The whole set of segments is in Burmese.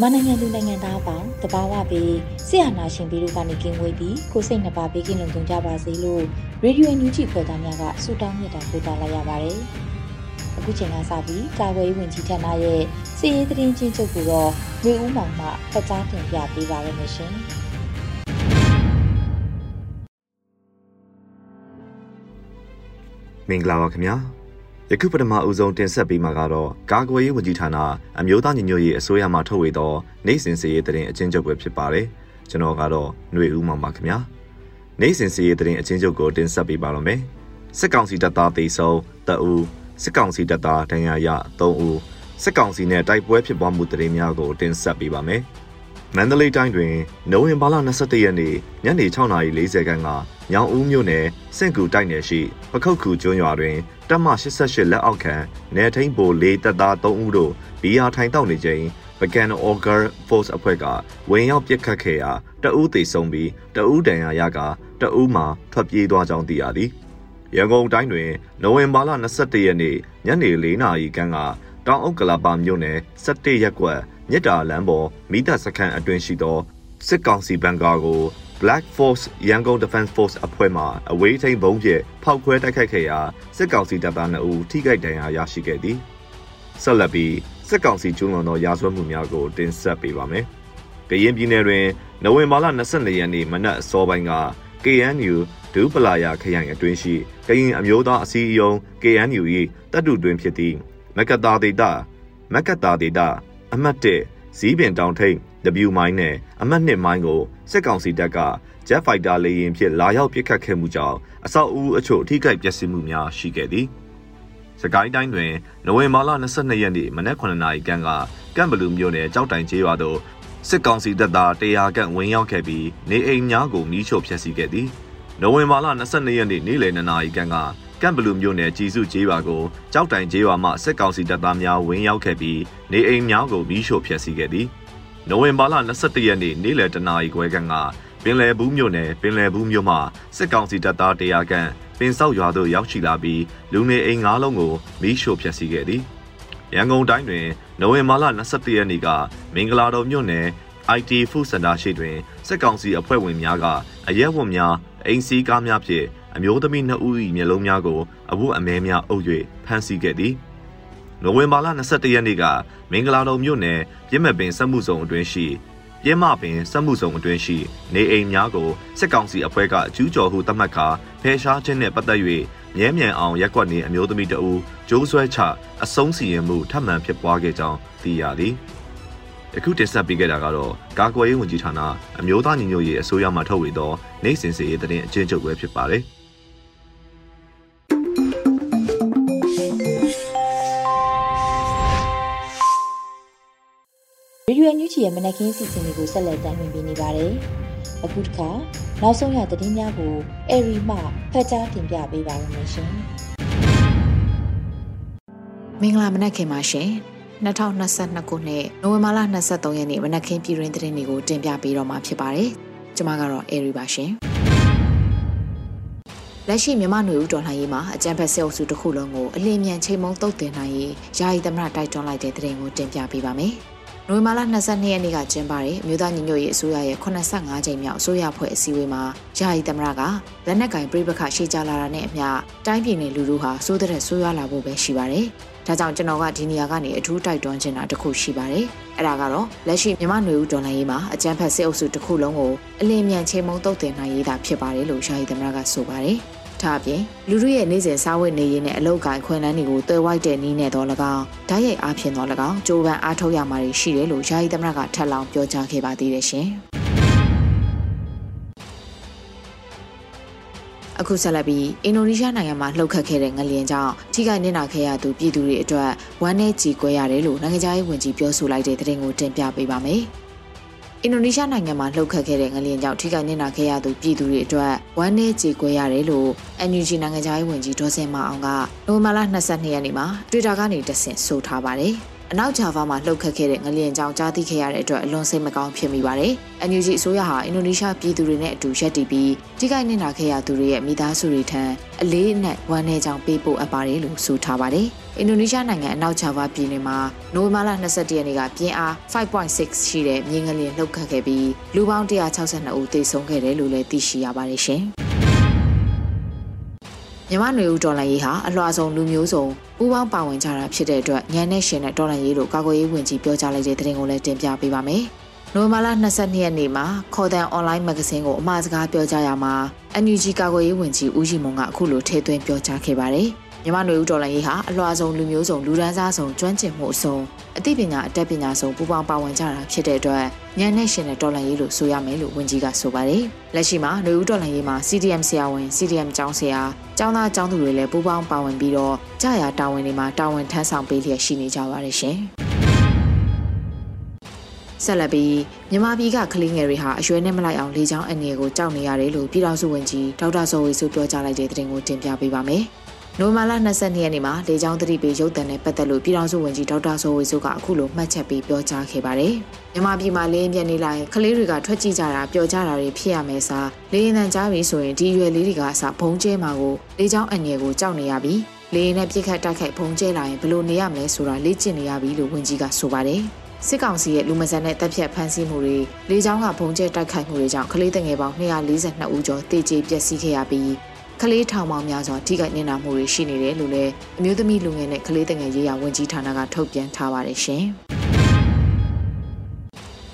မြန်မာနိုင်ငံသူနိုင်ငံသားအပေါင်းတဘာဝပြီးဆရာနာရှင်ပြီးတို့ကနေကင်းဝေးပြီးကိုစိတ်နှပါဘေးကင်းလုံခြုံကြပါစေလို့ရေဒီယိုညူဂျီဖော်သားများကဆုတောင်းမြတ်တာပို့သလိုက်ရပါတယ်။အခုချိန်ကစပြီးကာကွယ်ရေးဝန်ကြီးဌာနရဲ့စီရေးသတင်းချင်းချုပ်ကိုတော့မျိုးဦးမောင်မှဖတ်ကြားတင်ပြပေးပါရမရှင်။မင်္ဂလာပါခင်ဗျာ။ ယခုပထမအဦးဆုံးတင်ဆက်ပေးမှာကတော့ကာကွယ်ရေးဝန်ကြီးဌာနအမျိုးသားညီညွတ်ရေးအစိုးရမှထုတ်ဝေသောနိုင်စဉ်စီရေးတရင်အချင်းချုပ်ပဲဖြစ်ပါတယ်။ကျွန်တော်ကတော့ຫນွေဦးမောင်ပါခင်ဗျာ။နိုင်စဉ်စီရေးတရင်အချင်းချုပ်ကိုတင်ဆက်ပေးပါတော့မယ်။စစ်ကောင်စီတပ်သားတေဆုံတအူစစ်ကောင်စီတပ်သားဒဏ်ရာရ3ဦးစစ်ကောင်စီနဲ့တိုက်ပွဲဖြစ်ပွားမှုတရင်များကိုတင်ဆက်ပေးပါမယ်။ မန္တလေးတိုင်းတွင်နိုဝင်ဘာလ22ရက်နေ့ညနေ6:40ခန်းကညောင်ဦးမြို့နယ်စင့်ကူတိုက်နယ်ရှိပခုတ်ခုကျွန်းရွာတွင်တပ်မ88လက်အောက်ခံနယ်ထိန်ဘိုလေးတပ်သား3ဦးတို့ဘီယာထိုင်တောက်နေချိန်ပကန်အော်ဂါ force အဖွဲ့ကဝင်ရောက်ပစ်ခတ်ခဲ့ရာတအူးသိဆုံးပြီးတအူးတန်ရာရကတအူးမှာထွက်ပြေးသွားကြောင်းသိရသည်ရန်ကုန်တိုင်းတွင်နိုဝင်ဘာလ22ရက်နေ့ညနေ4နာရီခန့်ကတောင်အုပ်ကလာပါမြို့နယ်17ရပ်ကွက် မြစ်တာလမ်းပေါ်မိသားစခန်းအတွင်းရှိသောစစ်ကောင်စီဘန်ကာကို Black Force ရန်ကုန် Defense Force အဖွဲ့မှအဝေးထိန်ဘုံပြဲဖောက်ခွဲတိုက်ခိုက်ခဲ့ရာစစ်ကောင်စီတပ်သား2ဦးထိခိုက်ဒဏ်ရာရရှိခဲ့သည်ဆက်လက်ပြီးစစ်ကောင်စီကျူးလွန်သောရာဇဝတ်မှုများကိုတင်ဆက်ပေးပါမယ်။ကရင်ပြည်နယ်တွင်နိုဝင်ဘာလ22ရက်နေ့မနက်အစောပိုင်းက KNU ဒူးပလာယာခရိုင်အတွင်းရှိကရင်အမျိုးသားအစည်းအရုံး KNU ၏တပ်တူတွင်ဖြစ်သည့်မကတာဒေတာမကတာဒေတာ အမှတ်1ဇီးပင်တောင်ထိပ် W မိုင်းနဲ့အမှတ်2မိုင်းကိုစစ်ကောင်စီတပ်က Jet Fighter လေယာဉ်ဖြင့်လာရောက်ပစ်ခတ်ခဲ့မှုကြောင့်အဆောက်အဦအချို့အထိခိုက်ပျက်စီးမှုများရှိခဲ့သည်။စကိုင်းတိုင်းတွင်နိုဝင်ဘာလ22ရက်နေ့မနက်9:00နာရီခန့်ကကန့်ဘလူမြို့နယ်ကြောက်တိုင်ကျေးရွာသို့စစ်ကောင်စီတပ်သား100ခန့်ဝင်ရောက်ခဲ့ပြီးနေအိမ်များကိုမီးရှို့ဖျက်ဆီးခဲ့သည်။နိုဝင်ဘာလ22ရက်နေ့နေ့လယ်2နာရီခန့်က ကမ်ဘလူမြို့နယ်ကြီးစုကျေးရွာကိုကြောက်တိုင်ကျေးရွာမှစစ်ကောင်စီတပ်သားများဝင်ရောက်ခဲ့ပြီးနေအိမ်များကိုမီးရှို့ဖျက်ဆီးခဲ့သည်။နိုဝင်ဘာလ22ရက်နေ့နေ့လယ်တနာရီခွဲခန့်ကပင်လယ်ဘူးမြို့နယ်ပင်လယ်ဘူးမြို့မှစစ်ကောင်စီတပ်သားတရားခန့်ပင်ဆောက်ရွာသို့ရောက်ရှိလာပြီးလူနေအိမ်၅လုံးကိုမီးရှို့ဖျက်ဆီးခဲ့သည်ရန်ကုန်တိုင်းတွင်နိုဝင်ဘာလ22ရက်နေ့ကမင်္ဂလာတော်မြို့နယ် IT Food Center ရှိတွင်စစ်ကောင်စီအဖွဲ့ဝင်များကအရက်ဝတ်များအိမ်စီးကားများဖြင့် အမျိုးသမီး2ဦး၏မျက်လုံးများကိုအဝတ်အမဲများအုပ်၍ဖမ်းဆီးခဲ့သည်နိုဝင်ဘာလ22ရက်နေ့ကမင်္ဂလာတော်မြို့နယ်ပြင်းမဲ့ပင်စက်မှုဆောင်အတွင်းရှိပြင်းမပင်စက်မှုဆောင်အတွင်းရှိနေအိမ်များကိုစစ်ကောင်စီအဖွဲ့ကကျူးကျော်ဟုသတ်မှတ်ကာဖယ်ရှားခြင်းနဲ့ပတ်သက်၍မြဲမြံအောင်ရက်ကွက်နေအမျိုးသမီးတဦးကျိုးဆွဲချအဆုံးစီရင်မှုထပ်မံဖြစ်ပွားခဲ့ကြောင်းသိရသည်အခုတင်ဆက်ပေးခဲ့တာကတော့ကာကွယ်ရေးဝန်ကြီးဌာနအမျိုးသားညီညွတ်ရေးအစိုးရမှထုတ်ဝေသောနိုင်စင်စီရေးသတင်းအကျဉ်းချုပ်ပဲဖြစ်ပါတယ်။ ရေဒီယိုညူချီရဲ့မနက်ခင်းစီစဉ်တွေကိုဆက်လက်တင်ပြနေပါတယ်။အခုတစ်ခါနောက်ဆုံးရသတင်းများကိုအေရီမှဖတ်ကြားတင်ပြပေးပါရမရှင်။မင်္ဂလာမနက်ခင်းပါရှင်။2022ခုနှစ်နိုဝင်ဘာလ23ရက်နေ့မနက်ခင်းပြည်တွင်သတင်းတွေကိုတင်ပြပေးတော့မှာဖြစ်ပါတယ်။ကျွန်မကတော့အေရီပါရှင်။လက်ရှိမြန်မာຫນွေဦးတော်လှန်ရေးမှာအကြံဖက်ဆဲအုပ်စုတစ်ခုလုံးကိုအလင်းမြန်ချိန်မုံတုတ်တင်နိုင်ရေးယာယီသမရတိုက်တွန်းလိုက်တဲ့သတင်းကိုတင်ပြပေးပါမယ်။ နိုဝင်ဘာလ22ရက်နေ့ကကျင်းပတဲ့အမျိုးသားညီညွတ်ရေးအစိုးရရဲ့85ကြိမ်မြောက်အစိုးရဖွဲ့အစည်းအဝေးမှာယာယီသမရကလက်နက်ကင်ပြိပခရှေ့ကြလာတာနဲ့အမျှတိုင်းပြည်နယ်လူလူဟာစိုးတဲ့ဆိုးရွားလာဖို့ပဲရှိပါတယ်။ဒါကြောင့်ကျွန်တော်ကဒီနေရာကနေအထူးတိုက်တွန်းချင်တာတစ်ခုရှိပါတယ်။အဲ့ဒါကတော့လက်ရှိမြန်မာနွေဦးဒေါ်လာရေးမှာအကြမ်းဖက်စစ်အုပ်စုတစ်ခုလုံးကိုအလင်းမြန်ချေမှုန်းတုတ်တင်နိုင်ရေးတာဖြစ်ပါတယ်လို့ယာယီသမရကဆိုပါတယ်။ ဒါအပြင်လူတို့ရဲ့နေ့စဉ်စားဝတ်နေရေးနဲ့အလောက်ကိုင်ခွင့်လန်းတွေကိုတွဲဝိုက်တဲ့နည်းနဲ့တော့၎င်းဓာတ်ရိုက်အားဖြင့်တော့၎င်းကြိုးပမ်းအားထုတ်ရမှာရှိတယ်လို့ယာယီသမရကထပ်လောင်းပြောကြားခဲ့ပါသေးတယ်ရှင်အခုဆက်လက်ပြီးအင်ဒိုနီးရှားနိုင်ငံမှာလှုပ်ခတ်ခဲ့တဲ့ငလျင်ကြောင့်ထိခိုက်နစ်နာခဲ့ရသူပြည်သူတွေအတွက်ဝမ်းနည်းကြေကွဲရတယ်လို့နိုင်ငံခြားရေးဝန်ကြီးပြောဆိုလိုက်တဲ့သတင်းကိုတင်ပြပေးပါမယ်။ အင်ဒိုနီးရှားနိုင်ငံမှာလှုပ်ခတ်ခဲ့တဲ့ငလျင်ကြောင့်ထိခိုက်နစ်နာခဲ့ရသူပြည်သူတွေအတွက်ဝမ်းနည်းကြေကွဲရတယ်လို့ NUG နိုင်ငံခြားရေးဝန်ကြီးဒေါ်စင်မအောင်ကနိုဝင်ဘာလ22ရက်နေ့မှာ Twitter ကနေတဆင့်ဆိုထားပါတယ်။ အနောက်ဂျာဗာမှာလှုပ်ခတ်ခဲ့တဲ့ငလျင်ကြောင့်ကြားသိခဲ့ရတဲ့အတွက်အလွန်စိတ်မကောင်းဖြစ်မိပါတယ်။ NUG အစိုးရဟာအင်ဒိုနီးရှားပြည်သူတွေနဲ့အတူရပ်တည်ပြီးထိခိုက်နစ်နာခဲ့ရသူတွေရဲ့မိသားစုတွေထံအလေးအနက်ဝမ်းနည်းကြောင်းပေးပို့အပ်ပါတယ်လို့ဆိုထားပါတယ်။အင်ဒိုနီးရှားနိုင်ငံအနောက်ဂျာဗာပြည်နယ်မှာနိုဝင်ဘာလ22ရက်နေ့ကပြင်းအား5.6ရှိတဲ့မြေငလျင်လှုပ်ခတ်ခဲ့ပြီးလူပေါင်း162ဦးသေဆုံးခဲ့တယ်လို့လည်းသိရှိရပါတယ်ရှင်။ မြန်မာနွေဦးဒေါ်လာရေးဟာအလွှာဆုံးလူမျိုးစုံပူးပေါင်းပါဝင်ကြတာဖြစ်တဲ့အတွက်ညံနဲ့ရှင်တဲ့ဒေါ်လာရေးလို့ကာကွယ်ရေးဝန်ကြီးပြောကြားလိုက်တဲ့သတင်းကိုလည်းတင်ပြပေးပါမယ်။နိုဝင်ဘာလ22ရက်နေ့မှာခေါ်တန်အွန်လိုင်းမဂ္ဂဇင်းကိုအမှားစကားပြောကြားရမှာ NUG ကာကွယ်ရေးဝန်ကြီးဦးရီမွန်ကအခုလိုထည့်သွင်းပြောကြားခဲ့ပါတယ်။ မြန်မာနွေဦးဒေါ်လာရေးဟာအလွှာဆုံးလူမျိုးစုံလူဒန်းစားဆုံးကျွမ်းကျင်မှုအစုံအသိပညာအတတ်ပညာဆုံးပူးပေါင်းပါဝင်ကြတာဖြစ်တဲ့အတွက်ညံနဲ့ရှင်တဲ့ဒေါ်လာရေးလို့ဆိုရမယ်လို့ဝန်ကြီးကဆိုပါတယ်။လက်ရှိမှာနွေဦးဒေါ်လာရေးမှာ CDM ဆရာဝန် CDM ကျောင်းဆရာကျောင်းသားကျောင်းသူတွေလည်းပူးပေါင်းပါဝင်ပြီးတော့ကြာရတာဝန်တွေမှာတာဝန်ထမ်းဆောင်ပေးလျက်ရှိနေကြပါတယ်ရှင်။ဆက်လက်ပြီးမြန်မာပြည်ကကလေးငယ်တွေဟာအရွယ်နဲ့မလိုက်အောင်လေချောင်းအနေကိုကြောက်နေရတယ်လို့ပြည်တော်စုဝန်ကြီးဒေါက်တာစောဝေဆိုပြောကြားလိုက်တဲ့သတင်းကိုတင်ပြပေးပါမယ်။ နိုမာလာ22ရက်နေ့မှာလေကြောင်းသတိပေးရုပ်သံနဲ့ပတ်သက်လို့ပြည်ထောင်စုဝန်ကြီးဒေါက်တာဆိုဝေစုကအခုလိုမှတ်ချက်ပေးပြောကြားခဲ့ပါတယ်။မြန်မာပြည်မှာလေရင်ပြက်နေလိုက်ကလေးတွေကထွက်ကြည့်ကြတာပျော်ကြတာတွေဖြစ်ရမယ်စားလေရင်တန်ကြားပြီဆိုရင်ဒီရွယ်လေးတွေကအစဘုံကျဲမှာကိုလေကြောင်းအငယ်ကိုကြောက်နေရပြီ။လေရင်နဲ့ပြစ်ခတ်တိုက်ခိုက်ဘုံကျဲလာရင်ဘယ်လိုနေရမလဲဆိုတာလေ့ကျင့်နေရပြီလို့ဝန်ကြီးကဆိုပါတယ်။စစ်ကောင်စီရဲ့လူမဆန်တဲ့တပ်ဖြတ်ဖမ်းဆီးမှုတွေလေကြောင်းကဘုံကျဲတိုက်ခိုက်မှုတွေကြောင့်ကလေးတငယ်ပေါင်း242ဦးကျော်တေကျေပျက်စီးခဲ့ရပြီး ကလေးထောင်ပေါင်းများစွာထိခိုက်နေတာမှုတွေရှိနေတယ်လို့လည်းအမျိုးသမီးလူငယ်နဲ့ကလေးတငယ်ရေးရာဝန်ကြီးဌာနကထုတ်ပြန်ထားပါတယ်ရှင်။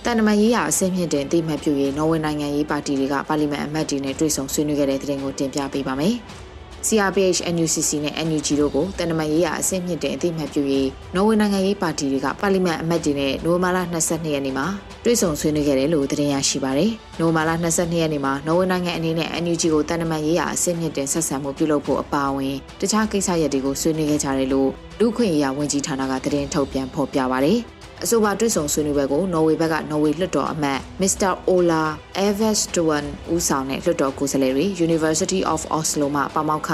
တန်တမန်ရေးရာအဆင့်မြင့်တင်တိမှတ်ပြုရေးနော်ဝေနိုင်ငံရေးပါတီတွေကပါလီမန်အမတ်တွေနဲ့တွေ့ဆုံဆွေးနွေးခဲ့တဲ့တဲ့တင်ကိုတင်ပြပေးပါမယ်။ CRPH NUCC နဲ့ NUG တို့ကိုတန်တမန်ရေးရာအဆင့်မြင့်တဲ့အသိမှတ်ပြုရေးနော်ဝေနိုင်ငံရေးပါတီတွေကပါလီမန်အမတ်တွေနဲ့နိုဝင်ဘာလ22ရက်နေ့မှာတွေ့ဆုံဆွေးနွေးခဲ့တယ်လို့သတင်းရရှိပါရယ်။နိုဝင်ဘာလ22ရက်နေ့မှာနော်ဝေနိုင်ငံအနေနဲ့ NUG ကိုတန်တမန်ရေးရာအဆင့်မြင့်တဲ့ဆက်ဆံမှုပြုလုပ်ဖို့အပါအဝင်တခြားကိစ္စရပ်တွေကိုဆွေးနွေးခဲ့ကြတယ်လို့လူခွင့်ရေးရာဝန်ကြီးဌာနကသတင်းထုတ်ပြန်ဖော်ပြပါရယ်။ အဆိုပါတွေ့ဆုံဆွေးနွေးပွဲကိုနော်ဝေဘက်ကနော်ဝေလွှတ်တော်အမတ် Mr. Ola Everstuen ဦးဆောင်တဲ့လွှတ်တော်ကိုယ်စားလှယ်တွေ University of Oslo မှပါမောက္ခ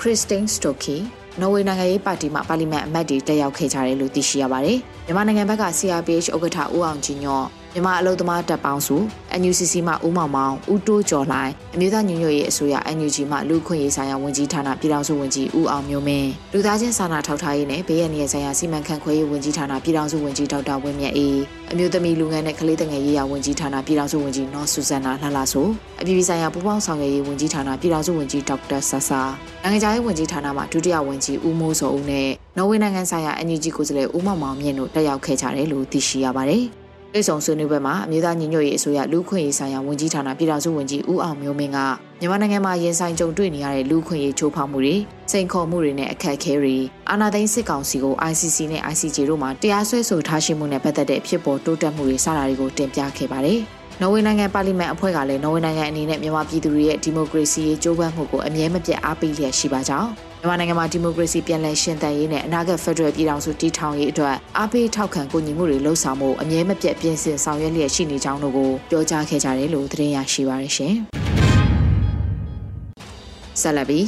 Christine Stokey နော်ဝေနိုင်ငံရေးပါတီမှပါလီမန်အမတ်တွေတက်ရောက်ခဲ့ကြတယ်လို့သိရှိရပါတယ်။မြန်မာနိုင်ငံဘက်က CRPH ဥက္ကဋ္ဌဦးအောင်ကြည်ညော့ မြန်မာအလုပ်သမားတပ်ပေါင်းစု NUCC မှဦးမောင်မောင်ဦးတိုးကျော်လှိုင်အမျိုးသားညီညွတ်ရေးအစိုးရ NUG မှလူခွင့်ရေးဆိုင်ရာဝန်ကြီးဌာနပြည်ထောင်စုဝန်ကြီးဦးအောင်မျိုးမင်းလူသားချင်းစာနာထောက်ထားရေးနဲ့ဘေးရန်ရေးဆိုင်ရာစီမံခန့်ခွဲရေးဝန်ကြီးဌာနပြည်ထောင်စုဝန်ကြီးဒေါက်တာဝင်းမြတ်အေးအမျိုးသမီးလူငယ်နဲ့ကလေးငယ်ရေးရာဝန်ကြီးဌာနပြည်ထောင်စုဝန်ကြီးနော်ဆူဇန်နာလှလှဆိုအပြည်ပြည်ဆိုင်ရာပူးပေါင်းဆောင်ရွက်ရေးဝန်ကြီးဌာနပြည်ထောင်စုဝန်ကြီးဒေါက်တာဆဆာနိုင်ငံခြားရေးဝန်ကြီးဌာနမှဒုတိယဝန်ကြီးဦးမိုးစောဦးနဲ့နော်ဝေနိုင်ငံဆိုင်ရာ NUG ကိုယ်စားလှယ်ဦးမောင်မောင်မြင့်တို့တက်ရောက်ခဲ့ကြတယ်လို့သိရှိရပါတယ်။ ပြည်ဆောင်ဆွေးနွေးပွဲမှာအမျိုးသားညီညွတ်ရေးအစိုးရလူခွင့်ရေးဆိုင်ရာဝန်ကြီးဌာနပြည်ထောင်စုဝန်ကြီးဦးအောင်မျိုးမင်းကမြန်မာနိုင်ငံမှာရင်ဆိုင်ကြုံတွေ့နေရတဲ့လူခွင့်ရေးချိုးဖောက်မှုတွေစိန်ခေါ်မှုတွေနဲ့အခက်အခဲတွေအာဏာသိမ်းစစ်ကောင်စီကို ICC နဲ့ ICJ တို့မှတရားစွဲဆိုထားရှိမှုနဲ့ပတ်သက်တဲ့ဖြစ်ပေါ်တိုးတက်မှုတွေစတာတွေကိုတင်ပြခဲ့ပါတယ်။နော်ဝေနိုင်ငံပါလီမန်အဖွဲ့ကလည်းနော်ဝေနိုင်ငံအနေနဲ့မြန်မာပြည်သူတွေရဲ့ဒီမိုကရေစီရေးကြိုးပမ်းမှုကိုအမြဲမပြတ်အားပေးလျက်ရှိပါကြောင်း မြန်မာနိုင်ငံမှာဒီမိုကရေစီပြန်လည်ရှင်သန်ရေးနဲ့အနာဂတ်ဖက်ဒရယ်ပြည်ထောင်စုတည်ထောင်ရေးအတွက်အားပေးထောက်ခံကူညီမှုတွေလှုံ့ဆော်မှုအမြဲမပြတ်ပြင်ဆင်ဆောင်ရွက်လျက်ရှိနေကြောင်းတို့ကိုပြောကြားခဲ့ကြတယ်လို့သတင်းရရှိပါရရှင်။ဆက်လက်ပြီး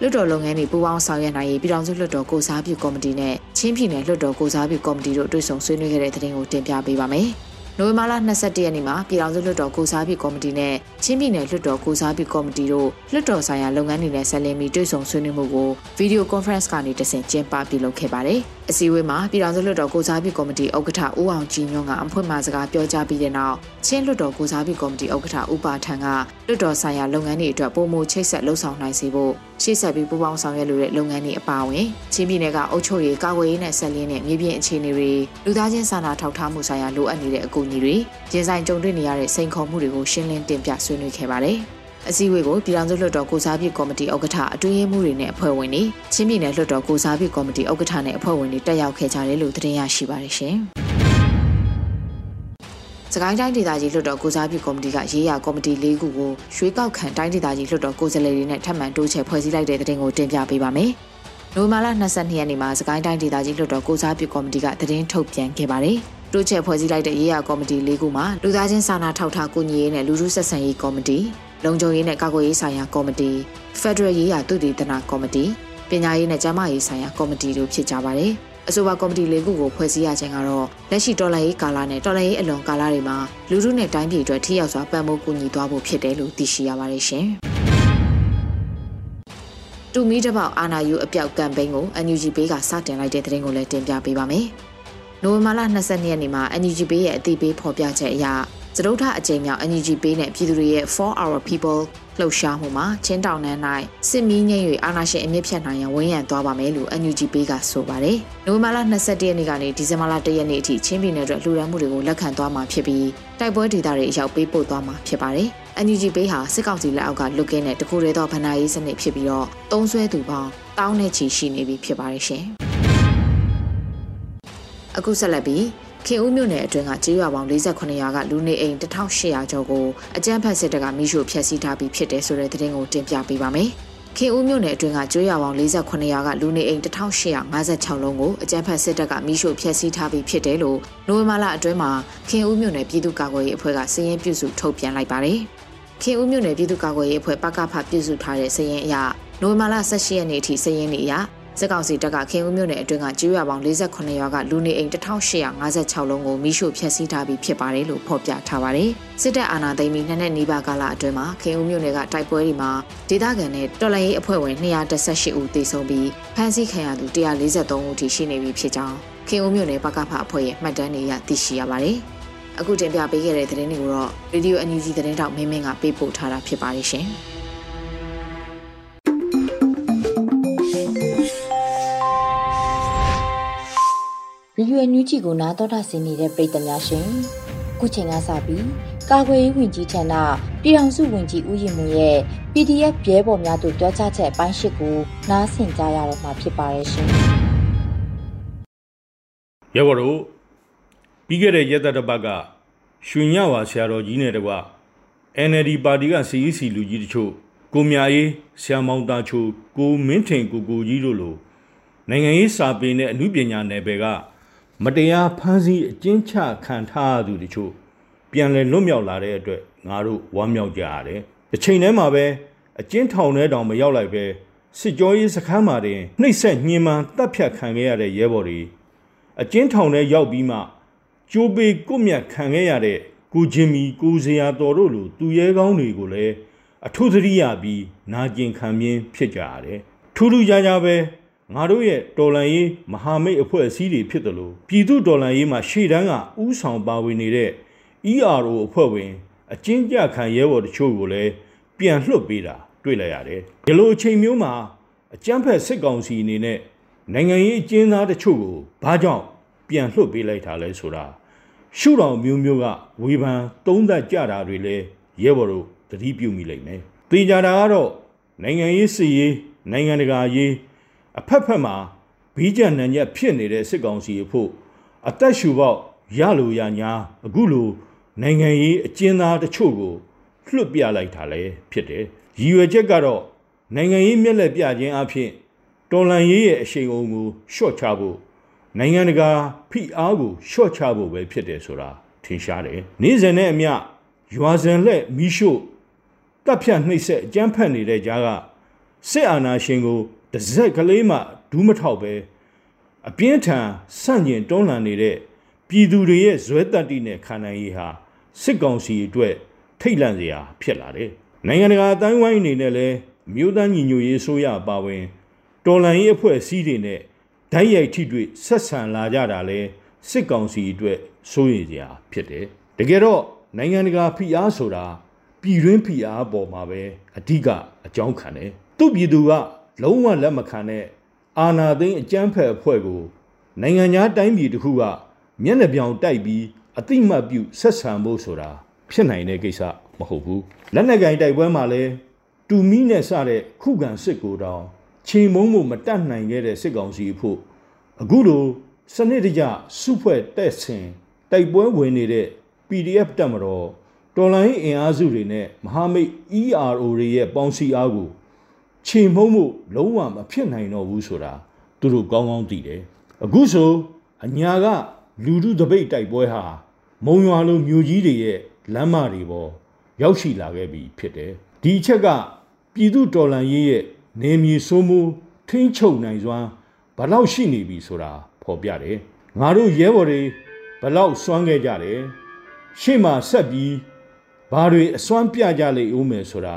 လွှတ်တော်လုပ်ငန်းတွေပူးပေါင်းဆောင်ရွက်နိုင်ရေးပြည်ထောင်စုလွှတ်တော်ကိုစားပြုကော်မတီနဲ့ချင်းပြည်နယ်လွှတ်တော်ကိုစားပြုကော်မတီတို့တွေ့ဆုံဆွေးနွေးခဲ့တဲ့သတင်းကိုတင်ပြပေးပါမယ်။ နိုဝင်ဘာလ22ရက်နေ့မှာပြည်ထောင်စုလွှတ်တော်ကိုစားပြုကော်မတီနဲ့ချင်းပြည်နယ်လွှတ်တော်ကိုစားပြုကော်မတီတို့လွှတ်တော်ဆိုင်ရာလုပ်ငန်းတွေနဲ့ဆက်လင်းပြီးတွေ့ဆုံဆွေးနွေးမှုကိုဗီဒီယိုကွန်ဖရင့်ကနေတဆင့်ကျင်းပပြုလုပ်ခဲ့ပါတယ်။ အစည်းအဝေးမှာပြည်ထောင်စုလွှတ်တော်ကိုစားပြုကော်မတီဥက္ကဋ္ဌဦးအောင်ကြည်ညွန့်ကအဖွင့်မှာစကားပြောကြားပြီးတဲ့နောက်ချင်းလွှတ်တော်ကိုစားပြုကော်မတီဥက္ကဋ္ဌဦးပါထန်ကလွှတ်တော်ဆိုင်ရာလုပ်ငန်းတွေအတွက်ပုံမှုချိတ်ဆက်လှုပ်ဆောင်နိုင်စေဖို့ရှေ့ဆက်ပြီးပူးပေါင်းဆောင်ရွက်လိုတဲ့လုပ်ငန်းတွေအပါအဝင်ချင်းပြည်နယ်ကအုပ်ချုပ်ရေးကာကွယ်ရေးနဲ့ဆက်လင်းတဲ့မြေပြင်အခြေအနေတွေလူသားချင်းစာနာထောက်ထားမှုဆိုင်ရာလိုအပ်နေတဲ့အကူအညီတွေရင်ဆိုင်ကြုံတွေ့နေရတဲ့စိန်ခေါ်မှုတွေကိုရှင်းလင်းတင်ပြဆွေးနွေးခဲ့ပါတယ်။ အစည်းအဝေးကိုပြည်ထောင်စုလွှတ်တော်ကိုစားပြုကော်မတီဥက္ကဋ္ဌအတွင်းရေးမှူးတွေနဲ့အဖွဲ့ဝင်တွေချင်းပြည်နယ်လွှတ်တော်ကိုစားပြုကော်မတီဥက္ကဋ္ဌနဲ့အဖွဲ့ဝင်တွေတက်ရောက်ခဲ့ကြတယ်လို့သတင်းရရှိပါတယ်ရှင်။စကိုင်းတိုင်းဒေသကြီးလွှတ်တော်ကိုစားပြုကော်မတီကရေးရကော်မတီ၄ခုကိုရွှေကောက်ခံတိုင်းဒေသကြီးလွှတ်တော်ကိုယ်စားလှယ်တွေနဲ့ထပ်မံတိုးချဲ့ဖွဲ့စည်းလိုက်တဲ့သတင်းကိုတင်ပြပေးပါမယ်။နိုဝင်ဘာလ22ရက်နေ့မှာစကိုင်းတိုင်းဒေသကြီးလွှတ်တော်ကိုစားပြုကော်မတီကသတင်းထုတ်ပြန်ခဲ့ပါတယ်။တိုးချဲ့ဖွဲ့စည်းလိုက်တဲ့ရေးရကော်မတီ၄ခုမှာလူသားချင်းစာနာထောက်ထားကူညီရေးနဲ့လူထုဆက်ဆံရေးကော်မတီ လုံခြုံရေးနဲ့ကာကွယ်ရေးဆိုင်ရာကော်မတီ Federal ရေးရာသုတေသနကော်မတီပညာရေးနဲ့ကျန်းမာရေးဆိုင်ရာကော်မတီတို့ဖြစ်ကြပါတယ်။အဆိုပါကော်မတီလေးခုကိုဖွဲ့စည်းရခြင်းကတော့လက်ရှိတော်လှန်ရေးကာလနဲ့တော်လှန်ရေးအလွန်ကာလတွေမှာလူထုနဲ့တိုင်းပြည်အတွက်ထိရောက်စွာပံ့ပိုးကူညီသွားဖို့ဖြစ်တယ်လို့သိရှိရပါတယ်ရှင်။တူမီတပေါက်အာနာယူအပြောက်ကမ်ပိန်းကို NUG ဘေးကစတင်လိုက်တဲ့သတင်းကိုလည်းတင်ပြပေးပါမယ်။နိုဝင်ဘာလ22ရက်နေ့မှာ NUG ဘေးရဲ့အသိပေးဖော်ပြချက်အရ စတုထအကြိမ်မြောက် NUG ပေးနဲ့ပြည်သူတွေရဲ့ For Our People လှုပ်ရှားမှုမှာချင်းတောင်နှန်း၌စစ်မီးငိမ့်၍အာဏာရှင်အမြင့်ဖြတ်နိုင်ရန်ဝန်ရံသွားပါမယ်လို့ NUG ပေးကဆိုပါတယ်။နိုဝင်ဘာလ22ရက်နေ့ကနေဒီဇင်ဘာလ1ရက်နေ့အထိချင်းပြည်နယ်အတွက်လှူဒါန်းမှုတွေကိုလက်ခံသွားမှာဖြစ်ပြီးတိုက်ပွဲဒေသတွေအရောက်ပေးပို့သွားမှာဖြစ်ပါတယ်။ NUG ပေးဟာစစ်ကောင်စီလက်အောက်ကလွတ်ကင်းတဲ့တကူရဲသောဗဏ္ဍာရေးစနစ်ဖြစ်ပြီးတော့တုံးဆွဲသူပေါင်းတောင်းနဲ့ချီရှိနေပြီဖြစ်ပါတယ်ရှင်။အခုဆက်လက်ပြီး ခင်ဦးမြို့နယ်အတွင်းကကျေးရွာပေါင်း48ရွာကလူနေအိမ်1800ကျော်ကိုအကြမ်းဖက်စစ်တပ်ကမိရှို့ဖျက်ဆီးထားပြီးဖြစ်တယ်ဆိုတဲ့သတင်းကိုတင်ပြပေးပါမယ်။ခင်ဦးမြို့နယ်အတွင်းကကျွေးရွာပေါင်း48ရွာကလူနေအိမ်1856လုံးကိုအကြမ်းဖက်စစ်တပ်ကမိရှို့ဖျက်ဆီးထားပြီးဖြစ်တယ်လို့နိုဝင်ဘာလအတွင်းမှာခင်ဦးမြို့နယ်ပြည်သူ့ကာကွယ်ရေးအဖွဲ့ကစည်ရင်ပြုစုထုတ်ပြန်လိုက်ပါတယ်။ခင်ဦးမြို့နယ်ပြည်သူ့ကာကွယ်ရေးအဖွဲ့ပကဖပြုစုထားတဲ့စည်ရင်အရနိုဝင်ဘာလ18ရက်နေ့အထိစည်ရင်နေအရ စစ်ကောင်စီတပ်ကခင်ဦးမြို့နယ်အတွင်းကကျေးရွာပေါင်း48ရွာကလူနေအိမ်1856လုံးကိုမိရှို့ဖျက်ဆီးထားပြီးဖြစ်ပါတယ်လို့ဖော်ပြထားပါတယ်။စစ်တပ်အာဏာသိမ်းပြီးနှစ်နှစ်နီးပါးကာလအတွင်းမှာခင်ဦးမြို့နယ်ကတိုက်ပွဲတွေမှာဒေသခံနဲ့တော်လှန်ရေးအဖွဲ့ဝင်218ဦးသေဆုံးပြီးဖမ်းဆီးခံရသူ143ဦးထိရှိနေပြီဖြစ်ကြောင်းခင်ဦးမြို့နယ်ပကဖအဖွဲ့ရဲ့မှတ်တမ်းတွေအရသိရှိရပါတယ်။အခုတင်ပြပေးခဲ့တဲ့သတင်းတွေကိုတော့ Radio NUG သတင်းတောက်မင်းမင်းကပေးပို့ထားတာဖြစ်ပါတယ်ရှင်။ ရီရွယ်ညူးချီကိုနာတော်တာဆင်နေတဲ့ပြည်သူများရှင်ခုချိန်ကစပြီးကာကွယ်ရေးဝန်ကြီးဌာနပြည်ထောင်စုဝန်ကြီးဦးရင်မွန်ရဲ့ PDF ရဲဘော်များတို့ပြောကြားချက်အပိုင်း၈ကိုနားဆင်ကြရတော့မှာဖြစ်ပါရဲ့ရှင်ရဲဘော်တို့ပြီးခဲ့တဲ့ရက်သက်တစ်ပတ်ကရွှေညဝါဆရာတော်ကြီးနဲ့တကွ NLD ပါတီက CEC လူကြီးတချို့ကိုမြရေးဆရာမောင်တာချိုကိုမင်းထင်ကိုကိုကြီးတို့လိုနိုင်ငံရေးစာပေနဲ့အမှုပညာနယ်ပယ်က မတရားဖမ်းဆီးအကျဉ်းချခံထားရသူတချို့ပြန်လည်လွတ်မြောက်လာတဲ့အတွက်ငါတို့ဝမ်းမြောက်ကြရတယ်။တစ်ချိန်တည်းမှာပဲအကျဉ်းထောင်ထဲတောင်မရောက်လိုက်ပဲစစ်ကြောရေးစခန်းမှာတင်နှိပ်စက်ညှဉ်းပန်းတပ်ဖြတ်ခံခဲ့ရတဲ့ရဲဘော်တွေအကျဉ်းထောင်ထဲရောက်ပြီးမှကျိုးပေကုတ်မြတ်ခံခဲ့ရတဲ့ကိုချင်းမီကိုစရာတော်တို့လိုသူရဲကောင်းတွေကိုလည်းအထုသတိရပြီးနာကျင်ခံပြင်းဖြစ်ကြရတယ်။ထူးထူးခြားခြားပဲ ငါတို့ရဲ့တော်လန်ရေးမဟာမိတ်အဖွဲ့အစည်းတွေဖြစ်တယ်လို့ပြည်သူတော်လန်ရေးမှာရှေ့တန်းကဥဆောင်ပါဝင်နေတဲ့ ERO အဖွဲ့ဝင်အကျဉ်းကြခံရဲဘော်တချို့ကိုလည်းပြန်လွှတ်ပေးတာတွေ့လိုက်ရတယ်။ဒီလိုအချိန်မျိုးမှာအကြမ်းဖက်စစ်ကောင်စီအနေနဲ့နိုင်ငံရေးအကျဉ်းသားတချို့ကိုဘာကြောင့်ပြန်လွှတ်ပေးလိုက်တာလဲဆိုတာရှုတော်မျိုးမျိုးကဝေဖန်သုံးသပ်ကြတာတွေလည်းရဲဘော်တို့သတိပြုမိလိမ့်မယ်။သိကြတာကတော့နိုင်ငံရေးစီရေးနိုင်ငံတကာရေး အဖက်ဖက်မှာဘီးကြံနံညက်ဖြစ်နေတဲ့စစ်ကောင်စီအဖို့အသက်ရှူပေါက်ရလိုရညာအခုလိုနိုင်ငံရေးအကျဉ်းသားတချို့ကိုလွှတ်ပြလိုက်တာလည်းဖြစ်တယ်ရည်ရွယ်ချက်ကတော့နိုင်ငံရေးမျက်လက်ပြခြင်းအဖြစ်တော်လန်ရေးရဲ့အရှိန်အုံကိုရှော့ချဖို့နိုင်ငံတကာဖိအားကိုရှော့ချဖို့ပဲဖြစ်တယ်ဆိုတာထင်ရှားတယ်နေ့စဉ်နဲ့အမျှရွာစဉ်လက်မီးရှို့တပ်ဖြတ်နှိပ်စက်အကြမ်းဖက်နေတဲ့ကြားကစစ်အာဏာရှင်ကို တစ်စက်ကလေးမှဒူးမထောက်ပဲအပြင်းထန်ဆန့်ကျင်တွန်းလှန်နေတဲ့ပြည်သူတွေရဲ့ဇွဲတက်တိနဲ့ခံနိုင်ရေးဟာစစ်ကောင်စီအတွက်ထိတ်လန့်စရာဖြစ်လာတယ်။နိုင်ငံတကာအတိုင်းဝိုင်းအနေနဲ့လည်းမြို့သားညီညွတ်ရေးဆိုရပါဝင်တော်လှန်ရေးအဖွဲ့အစည်းတွေနဲ့ဓာတ်ရိုက်ထိတွေ့ဆက်ဆံလာကြတာလဲစစ်ကောင်စီအတွက်စိုးရိမ်စရာဖြစ်တယ်တကယ်တော့နိုင်ငံတကာဖိအားဆိုတာပြည်တွင်းဖိအားပေါ်မှာပဲအဓိကအကြောင်းခံတယ်သူ့ပြည်သူက လုံးဝလက်မခံတဲ့အာဏာသိမ်းအကြမ်းဖက်အဖွဲ့ကိုနိုင်ငံသားတိုင်းပြည်တစ်ခုကမျက်နှာပြောင်တိုက်ပြီးအတိမတ်ပြုဆက်ဆံဖို့ဆိုတာဖြစ်နိုင်တဲ့ကိစ္စမဟုတ်ဘူးလက်နက်ကင်တိုက်ပွဲမှာလဲတူမီနဲ့စတဲ့ခုခံစစ်ကိုတောင်ချိန်မုံမှုမတတ်နိုင်ခဲ့တဲ့စစ်ကောင်စီဖို့အခုလိုစနစ်တကျစုဖွဲ့တက်ဆင်တိုက်ပွဲဝင်နေတဲ့ PDF တက်မတော်တော်လိုင်းအင်အားစုတွေနဲ့မဟာမိတ် ERO တွေရဲ့ပေါင်းစည်းအားကို ချိန်မုံမှုလုံးဝမဖြစ်နိုင်တော့ဘူးဆိုတာသူတို့ကောင်းကောင်းသိတယ်အခုဆိုအညာကလူထုတပိတ်တိုက်ပွဲဟာမုံရွာလိုမြို့ကြီးတွေရဲ့လမ်းမတွေပေါ်ရောက်ရှိလာခဲ့ပြီဖြစ်တယ်ဒီအချက်ကပြည်သူတော်လှန်ရေးရဲ့နေမြေစိုးမိုးထိမ့်ချုပ်နိုင်စွမ်းဘလောက်ရှိနေပြီဆိုတာဖော်ပြတယ်ငါတို့ရဲဘော်တွေဘလောက်စွမ်းခဲ့ကြတယ်ရှေ့မှာဆက်ပြီးဘာတွေအစွမ်းပြကြလိမ့်ဦးမယ်ဆိုတာ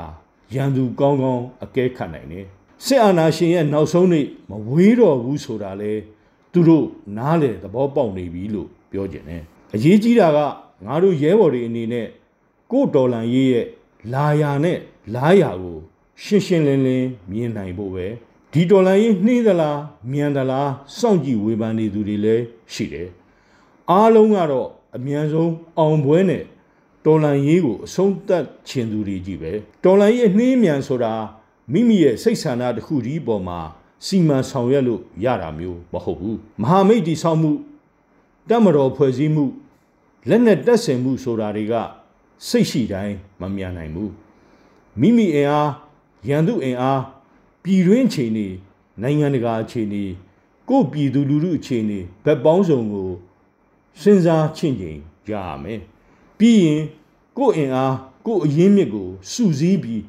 ရန်သူကောင်းကောင်းအကဲခတ်နိုင်တယ်စစ်အာဏာရှင်ရဲ့နောက်ဆုံးနေ့မဝေးတော့ဘူးဆိုတာလေသူတို့နားလေသဘောပေါက်နေပြီလို့ပြောကြတယ်အရေးကြီးတာကငါတို့ရဲဘော်တွေအနေနဲ့ကိုဒေါ်လန်ရေးရဲ့လာယာနဲ့လားယာကိုရှင်းရှင်းလင်းလင်းမြင်နိုင်ဖို့ပဲဒီဒေါ်လန်ရေးနှီးသလားမြန်သလားစောင့်ကြည့်ဝေဖန်နေသူတွေလည်းရှိတယ်အားလုံးကတော့အမြန်ဆုံးအောင်ပွဲနဲ့ တော်လန်ရေးကိုအဆုံးသတ်ခြင်းသူတွေကြီးပဲတော်လန်ရေးနှင်းမြန်ဆိုတာမိမိရဲ့စိတ်ဆန္ဒတစ်ခုဒီပေါ်မှာစီမံဆောင်ရွက်လို့ရတာမျိုးမဟုတ်ဘူးမဟာမိတ်တိဆောက်မှုတမတော်ဖွဲ့စည်းမှုလက်နဲ့တက်ဆင်မှုဆိုတာတွေကစိတ်ရှိတိုင်းမမြန်နိုင်ဘူးမိမိအင်အားရန်သူအင်အားပြည်တွင်းအခြေအနေနိုင်ငံတကာအခြေအနေကိုယ်ပြည်သူလူထုအခြေအနေဘက်ပေါင်းစုံကိုစဉ်းစားချင့်ချိန်ရရမယ် ပြီးရင်ကိုယ်အင်အားကိုယ်အရင်းမြစ်ကိုစုစည်းပြီး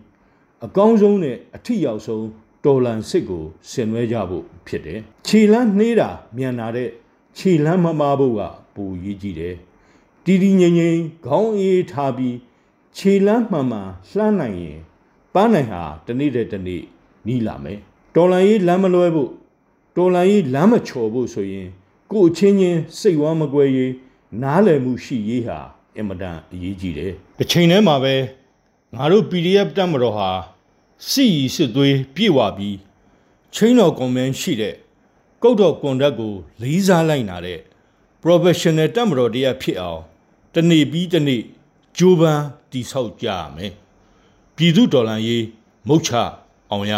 အကောင်းဆုံးနဲ့အထိရောက်ဆုံးတော်လန်စစ်ကိုဆင်နွှဲကြဖို့ဖြစ်တယ်ခြေလန်းနှေးတာမြန်လာတဲ့ခြေလန်းမမာဖို့ကပိုရေးကြည့်တယ်တီတီငိမ့်ငိမ့်ခေါင်းအေးထားပြီးခြေလန်းမှန်မှန်လှမ်းနိုင်ရင်ပန်းနိုင်ဟာတနေ့တည်းတနေ့နီးလာမယ်တော်လန်ရေးလမ်းမလွဲဖို့တော်လန်ရေးလမ်းမချော်ဖို့ဆိုရင်ကိုအချင်းချင်းစိတ်ဝမ်းမကွဲရေးနားလည်မှုရှိရေးဟာ အင်မတန်အရေးကြီးတယ်တစ်ချိန်တည်းမှာပဲငါတို့ PDF တက်မတော်ဟာစီရီစစ်သွေးပြေဝပြီးချင်းတော်ကွန်မန်ရှိတဲ့ကုတ်တော်ကွန်တက်ကိုလေးစားလိုက်နာတဲ့ professional တက်မတော်တရားဖြစ်အောင်တနေ့ပြီးတနေ့ကြိုးပမ်းတိဆောက်ကြရမယ်ပြည်သူတော်လှန်ရေးမုတ်ချအောင်ရ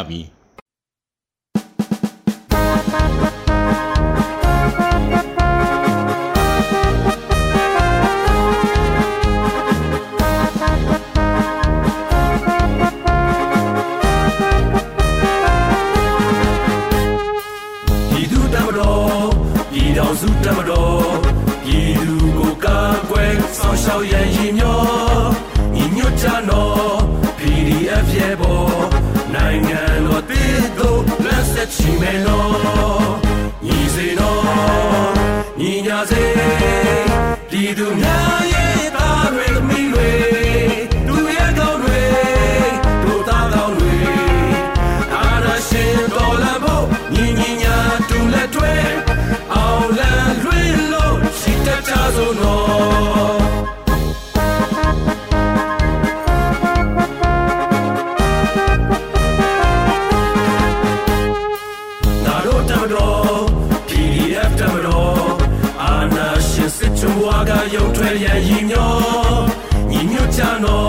မည်ပြည်သူချစ်တဲ့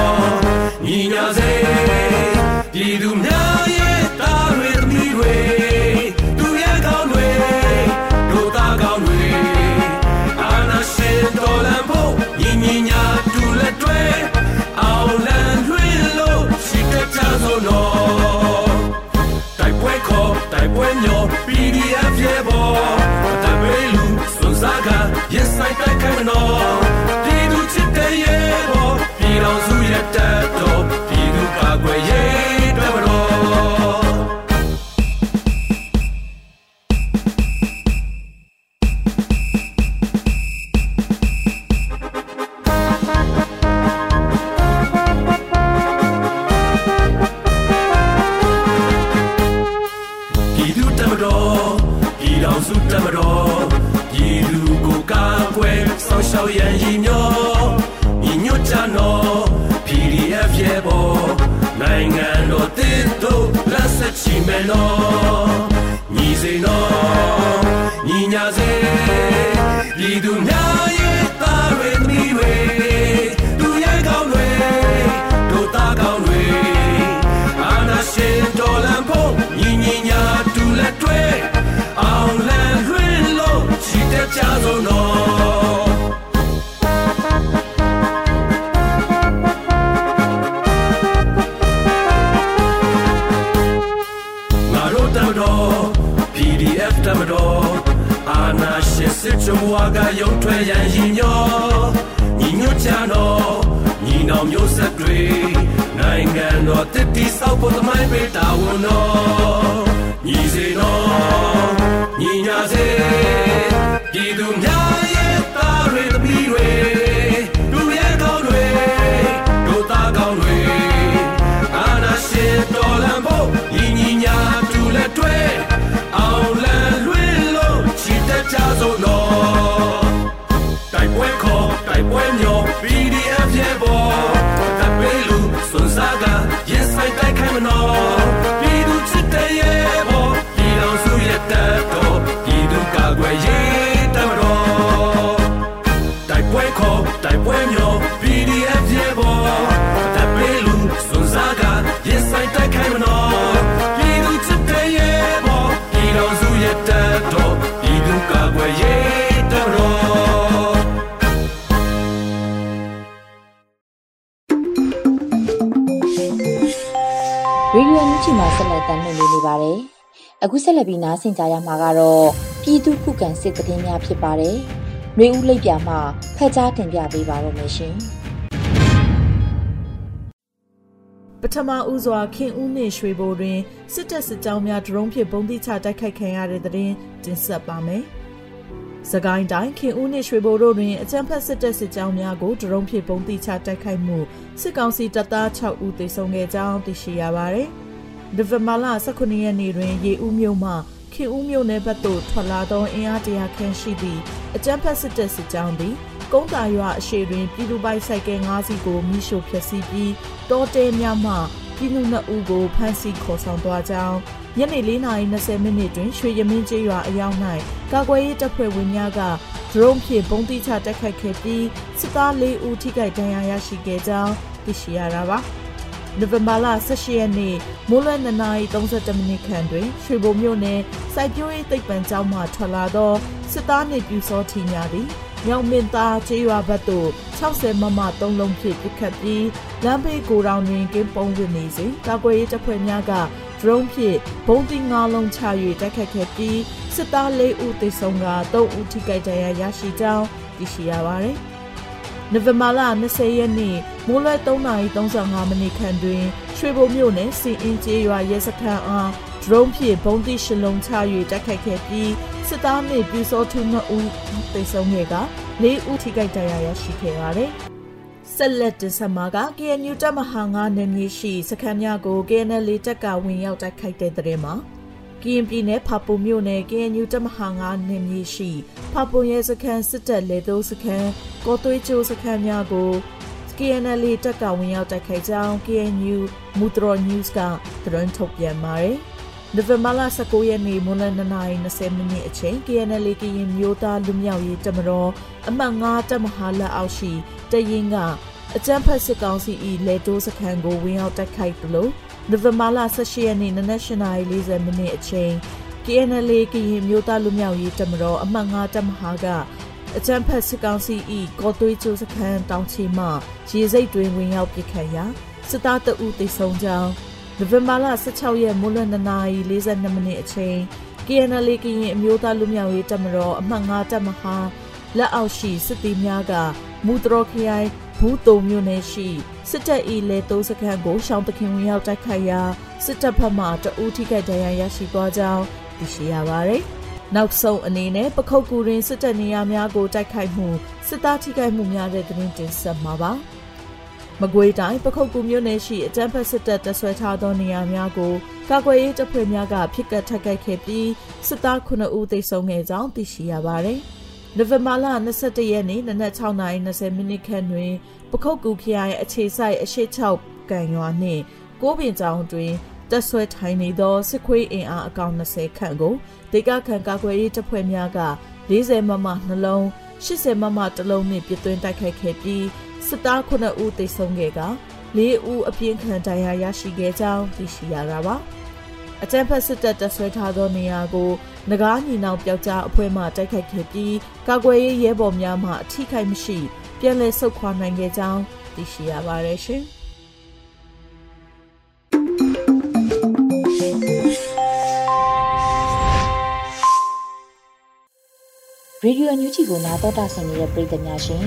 ရဲ့ဘောပြည်တော်စုရဲ့တက်တော်ပြည်သူပါွ ဝါကရုံထွက်ရန်ရင်ညောညီညွတ်ကြတော့ညီနောင်မျိုးဆက်တွေနိုင်ငံတော်တည်တည်ဆောက်ဖို့သမိုင်းပေးတာဝန်တော်ညီစေတော်ညီညာစေပြည်သူများရဲ့သားတွေသမီးတွေလူရဲ့ကောင်းတွေတို့သားကောင်းတွေအာနာရှင်တော်လန်ဖို့ညီညီညာတူလက်တွေအောင်လန်လွင်လို့ချစ်တဲ့ကြဆုံးတော်တိုက်ပွဲခေါ် တိုက်ပွဲမျိုး PDF ရဲ့ဘောတပ်ပေးလူစွန်စားကရင်ဆိုင်တိုက်ခိုက်မနော်ပြည်သူချစ်တဲ့ရဲ့ဘောပြည်တော်စုရဲ့တပ်တော်ပြည်သူကာကွယ်ရေးတပ်မတော်တိုက်ပွဲခေါ်တိုက်ပွဲမျိုး PDF ရဲ့ နေပါတယ်။အခုဆက်လက်ပြီးနားဆင်ကြရမှာကတော့ပြည်သူခုခံစစ်တည်င်းများဖြစ်ပါတယ်။နှွေဦးလိပ်ပြမှာဖက်ကြားတင်ပြပေးပါရမရှင်။ပထမဦးစွာခင်ဦးနှင့်ရွှေဘိုတွင်စစ်တပ်စစ်ကြောင်းများဒရုန်းဖြင့်ပုံတိချတိုက်ခိုက်ခံရတဲ့တဲ့တင်တင်ဆက်ပါမယ်။စကိုင်းတိုင်းခင်ဦးနှင့်ရွှေဘိုတို့တွင်အကြမ်းဖက်စစ်တပ်စစ်ကြောင်းများကိုဒရုန်းဖြင့်ပုံတိချတိုက်ခိုက်မှုစစ်ကောင်စီတပ်သား6ဦးသေဆုံးခဲ့ကြောင်းသိရှိရပါတယ်။ ဒီဗမာလာ19ရက်နေ့တွင် ရေဦးမြို့မှခင်ဦးမြို့နယ်ဘက်သို့ထွက်လာသောအင်အားတရာခန့်ရှိသည့်အကြမ်းဖက်စစ်တပ်စစ်ကြောင်းသည်ကုန်းတာရွာအရှိတွင်ပြည်သူပိုင်ဆိုင်ကယ်၅စီးကိုမိရှို့ဖျက်ဆီးပြီးတောတဲများမှပြည်သူနှစ်ဦးကိုဖမ်းဆီးခေါ်ဆောင်သွားကြောင်းညနေ4:20မိနစ်တွင်ရွှေရမင်းကျေးရွာအရောက်၌ကာကွယ်ရေးတပ်ဖွဲ့ဝင်များကဒရုန်းဖြင့်ပုံတိချတိုက်ခိုက်ခဲ့ပြီးစစ်သား၄ဦးထိခိုက်ဒဏ်ရာရရှိခဲ့ကြောင်းသိရှိရတာပါ။ နိုဝင်ဘာလ18ရက်နေ့မိုးလွယ်2နာရီ32မိနစ်ခန့်တွင်ရွှေဘုံမြို့နယ်စိုက်ပျိုးရေးသိပ္ပံကျောင်းမှထွက်လာသောစစ်သားနှင့်ပြူစောထီများသည်မြောင်မင်းသားကျေးရွာဘက်သို့60မမ3လုံးဖြင့်ပစ်ခတ်ပြီးလမ်းဘေးကိုတောင်တွင်ကင်းပုံဝင်နေစဉ်ကာကွယ်ရေးတပ်ဖွဲ့များကဒရုန်းဖြင့်ဘုံတိ9လုံးချ၍တိုက်ခတ်ခဲ့ပြီးစစ်သား4ဦးသေဆုံးက3ဦးထိခိုက်ဒဏ်ရာရရှိကြောင်းသိရှိရပါသည်။ နိုဝင်ဘာလ20ရက်နေ့မိုးလွယ်3:35မိနစ်ခန့်တွင်ရွှေဘုံမြို့နယ်စီအင်းကျေးရွာရဲစခန်းအားဒရုန်းဖြင့်ဘုံတိရှလုံးချ၍တိုက်ခိုက်ခဲ့ပြီးစစ်သားနှင့်ပြူစောထူး2ဦးသေဆုံးခဲ့က4ဦးထိခိုက်ဒဏ်ရာရရှိခဲ့ပါတယ်။ဆက်လက်တင်ဆက်မှာက KNU တပ်မဟာ9နယ်မြေရှိစခန်းများကို KNL တပ်ကဝင်ရောက်တိုက်ခိုက်တဲ့တဲ့မှာက ရင်ပြည်နယ်ဖာပုံမြို့နယ် KNU တပ်မဟာ9နယ်မြေရှိဖာပုံရဲစခန်းစစ်တပ်လေတိုးစခန်းကောသွေးကျိုးစခန်းများကို KNL တပ်ကဝင်ရောက်တိုက်ခိုက်ကြောင်း KNU မူတရ News ကသတင်းထုတ်ပြန်ပါတယ်။နိုဝင်ဘာလ19ရက်နေ့မွန်းလယ်2:20မိနစ်အချိန် KNL ကရင်မျိုးသားလူမျိုးရေးတမတော်အမှတ်9တပ်မဟာလက်အောက်ရှိတရင်ကအကြမ်းဖက်စစ်ကောင်စီ၏လေတိုးစခန်းကိုဝင်ရောက်တိုက်ခိုက်သလို နိုဝင်ဘာလ18ရက်နေ့နနက်8:40မိနစ်အချိန် KNL ကရင်မျိုးသားလူမျိုးရေးတမတော်အမှတ်9တပ်မဟာကအကြမ်းဖက်စစ်ကောင်စီ၏ကော်သွေးကျိုးစခန်းတောင်ချီမှရေစိတ်တွင်ဝင်ရောက်ပစ်ခတ်ရာစစ်သားတအုပ်သေဆုံးကြောင်းနိုဝင်ဘာလ16ရက်မိုးလွယ်2:42မိနစ်အချိန် KNL ကရင်အမျိုးသားလူမျိုးရေးတပ်မတော်အမှတ်9တပ်မဟာလက်အောက်ရှိစစ်သည်များကမူတရခရိုင် ဘူးတုံမြို့နယ်ရှိစစ်တပ်၏လေတိုးစခန်းကိုရှောင်းတခင်ဝင်ရောက်တိုက်ခိုက်ရာစစ်တပ်ဘက်မှတအူးထိခိုက်ဒဏ်ရာရရှိသွားကြောင်းသိရှိရပါတယ်။နောက်ဆုံးအနေနဲ့ပခုတ်ကူရင်စစ်တပ်နေရာများကိုတိုက်ခိုက်မှုစစ်သားထိခိုက်မှုများတဲ့သတင်းတင်ဆက်မှာပါ။မကွေးတိုင်းပခုတ်ကူမြို့နယ်ရှိအကြမ်းဖက်စစ်တပ်တဆွဲထားသောနေရာများကိုကာကွယ်ရေးတပ်ဖွဲ့များကဖိကတ်ထက်ခိုက်ခဲ့ပြီးစစ်သား9ဦးသေဆုံးခဲ့ကြောင်းသိရှိရပါတယ်။ နိုဝင်ဘာလ22ရက်နေ့နနက်6:20မိနစ်ခန့်တွင် ပခုတ်ကူခရိုင်အခြေဆိုင်အရှိ6ကန်ရွာနှင့်ကိုးပင်ကျောင်းတွင်တက်ဆွဲထိုင်နေသောစစ်ခွေးအင်အားအကောင်20ခန့်ကိုဒေကခံကာကွယ်ရေးတပ်ဖွဲ့များက40မမနှလုံး80မမတလုံးနှင့်ပြစ်သွင်းတိုက်ခိုက်ခဲ့ပြီးစစ်သား9ဦးသေဆုံးခဲ့က4ဦးအပြင်းထန်ဒဏ်ရာရရှိခဲ့ကြောင်းသိရှိရတာပါအကြမ်းဖက်စစ်တပ်တပ်ဆွဲထားသောနေရာကို ငကားညီနောင်ပျောက်ကြားအဖွဲ့မှတိုက်ခိုက်ခဲ့ပြီးကာကွယ်ရေးရဲဘော်များမှအထိခိုက်မရှိ ပြန်လည်ဆုတ်ခွာနိုင်ခဲ့ကြောင်းသိရှိရပါတယ်ရှင်။ရေဒီယိုအန်ယူဂျီကိုနားတော်တာဆင်နေတဲ့ပရိသတ်များရှင်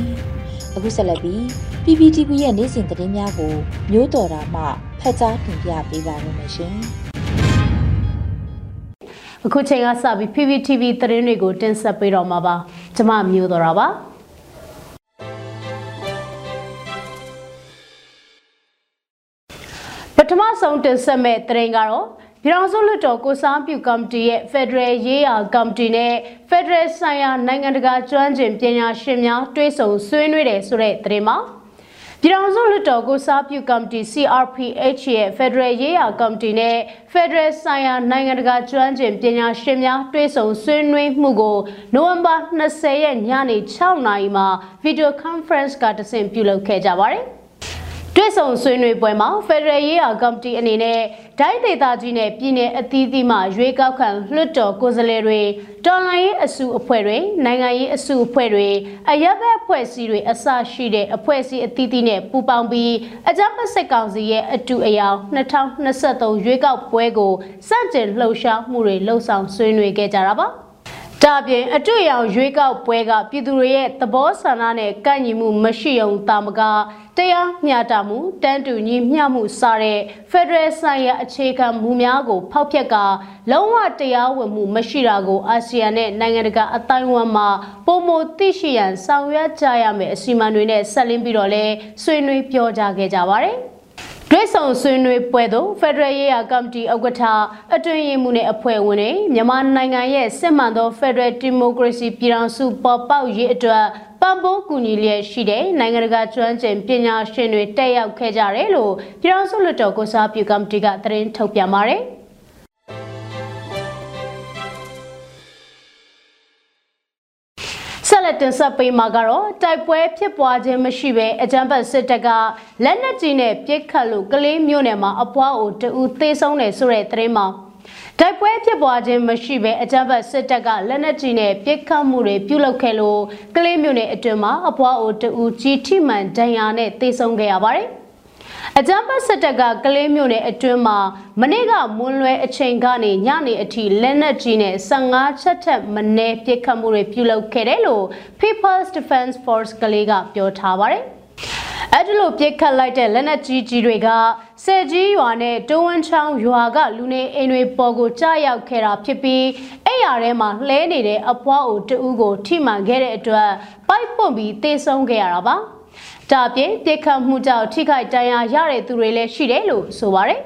အခုဆက်လက်ပြီး PPTV ရဲ့နေ့စဉ်သတင်းများကိုမျိုးတော်တာမှဖတ်ကြားတင်ပြပေးပါရမရှင် အခုချိန်ကစပြီး PPTV သတင်းတွေကိုတင်ဆက်ပေးတော့မှာပါကျမမျိုးတော်တာပါပထမဆုံးတင်ဆက်မဲ့သတင်းကတော့ပြည်ထောင်စုလွှတ်တော်ကိုစားပြုကော်မတီရဲ့ Federal ရေးရာကော်မတီနဲ့ Federal ဆိုင်ရာနိုင်ငံတကာကျွမ်းကျင်ပညာရှင်များတွဲဆုံဆွေးနွေးတယ်ဆိုတဲ့သတင်းမှာ ပြည်ထောင်စုလွှတ်တော်ကိုစားပြုကော်မတီ CRPH ရဲ့ Federal ရေးရာကော်မတီနဲ့ Federal ဆိုင်ရာနိုင်ငံတကာကျွမ်းကျင်ပညာရှင်များတွဲဆုံဆွေးနွေးမှုကိုနိုဝင်ဘာ20ရက်ညနေ6နာရီမှာ Video Conference ကတဆင့်ပြုလုပ်ခဲ့ကြပါတယ်။ တွေ့ဆုံဆွေးနွေးပွဲမှာ Federal ရေးရာကော်မတီအနေနဲ့ဒိုင်းဒေသကြီးနဲ့ပြည်내အသီးသီးမှရွေးကောက်ခံလွှတ်တော်ကိုယ်စားလှယ်တွေတော်လှန်ရေးအစုအဖွဲ့တွေနိုင်ငံရေးအစုအဖွဲ့တွေအရက်ဘက်အဖွဲ့အစည်းတွေအစရှိတဲ့အဖွဲ့အစည်းအသီးသီးနဲ့ပူးပေါင်းပြီးအကြမ်းဖက်စစ်ကောင်စီရဲ့အတူအယောင်2023ရွေးကောက်ပွဲကိုစတင်လှုပ်ရှားမှုတွေလှုပ်ဆောင်ဆွေးနွေးခဲ့ကြတာပါ။ ဒါပြင်အတွေ့အကြုံရွေးကောက်ပွဲကပြည်သူတွေရဲ့သဘောဆန္ဒနဲ့ကန့်ညီမှုမရှိုံတာမကတရားမျှတမှုတန်းတူညီမျှမှုစတဲ့ Federal ဆိုင်ရာအခြေခံမူများကို ဖောက်ဖျက်ကလုံးဝတရားဝင်မှုမရှိတာကိုအာဆီယံနဲ့နိုင်ငံတကာအတိုင်းအဝန်းမှာပုံမသိရှိရန်ဆောင်ရွက်ကြရမယ်အစီအမံတွေနဲ့ဆက်လင်းပြီးတော့လဲဆွေးနွေးပြောကြားခဲ့ကြပါတယ်။ တွဲဆောင်ဆွေးနွေးပွဲသို့ဖက်ဒရယ်ရေးရာကော်မတီဥက္ကဋ္ဌအတွင်းရေးမှူးနဲ့အဖွဲ့ဝင်တွေမြန်မာနိုင်ငံရဲ့စစ်မှန်သောဖက်ဒရယ်ဒီမိုကရေစီပြည်ထောင်စုပေါ်ပေါက်ရေးအတွက်ပံ့ပိုးကူညီလျက်ရှိတဲ့နိုင်ငံတကာကျွမ်းကျင်ပညာရှင်တွေတက်ရောက်ခဲ့ကြတယ်လို့ပြည်ထောင်စုလွှတ်တော်ကိုစားပြုကော်မတီကသတင်းထုတ်ပြန်ပါတယ်။ လက်တင်ဆက်ပေးမှာကတော့တိုက်ပွဲဖြစ်ပွားခြင်းမရှိဘဲအကြမ်းဖက်စစ်တပ်ကလက်နက်ကြီးနဲ့ပစ်ခတ်လို့ကလေးမျိုးနယ်မှာအပွားအိုတူသေဆုံးတယ်ဆိုတဲ့သတင်းမှာတိုက်ပွဲဖြစ်ပွားခြင်းမရှိဘဲအကြမ်းဖက်စစ်တပ်ကလက်နက်ကြီးနဲ့ပစ်ခတ်မှုတွေပြုလုပ်ခဲ့လို့ကလေးမျိုးနယ်အတွင်းမှာအပွားအိုတူကြီးထိမှန်ဒဏ်ရာနဲ့သေဆုံးခဲ့ရပါတယ်။ အကြမ်းဖက်စစ်တပ်ကကလေးမျိုးနဲ့အတွင်းမှာမနေ့ကမွန်းလွဲအချိန်ကနေညနေအထိလက်နက်ကြီးနဲ့15ချက်ထက်မနည်းပစ်ခတ်မှုတွေပြုလုပ်ခဲ့တယ်လို့ People's Defense Force ကလေးကပြောထားပါတယ်။အဲ့ဒီလိုပြစ်ခတ်လိုက်တဲ့လက်နက်ကြီးကြီးတွေကဆယ်ကြီးရွာနဲ့တိုးဝန်းချောင်းရွာကလူနေအိမ်တွေပေါ်ကိုကြားရောက်ခဲ့တာဖြစ်ပြီးအဲ့ရထဲမှာလှဲနေတဲ့အဖွားအိုတူးကိုထိမှန်ခဲ့တဲ့အတွက်ပိုက်ပွန့်ပြီးသေဆုံးခဲ့ရတာပါ။ ဒါအပြင်ပြစ်ခတ်မှုကြောင့်ထိခိုက်ဒဏ်ရာရတဲ့သူတွေလည်းရှိတယ်လို့ဆိုပါတယ်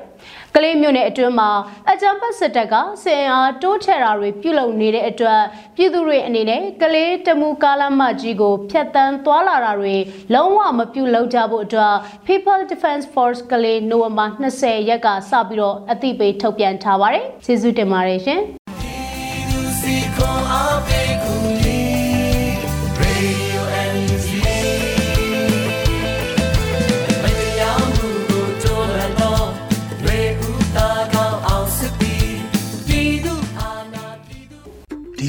ကလေးမျိုးနဲ့အတွင်းမှာအကြံပတ်စစ်တပ်ကစင်အားတိုးချဲ့တာတွေပြုလုပ်နေတဲ့အတွက်ပြည်သူတွေအနေနဲ့ကလေးတမူကားလမ်းမကြီးကိုဖျက်ဆီးသွားလာတာတွေလုံးဝမပြုလုပ်ကြဖို့အတွက် People Defense Force ကလေးနိုဝင်ဘာ20ရက်ကစပြီးတော့အသိပေးထုတ်ပြန်ထားပါတယ်။ကျေးဇူးတင်ပါတယ်ရှင်။။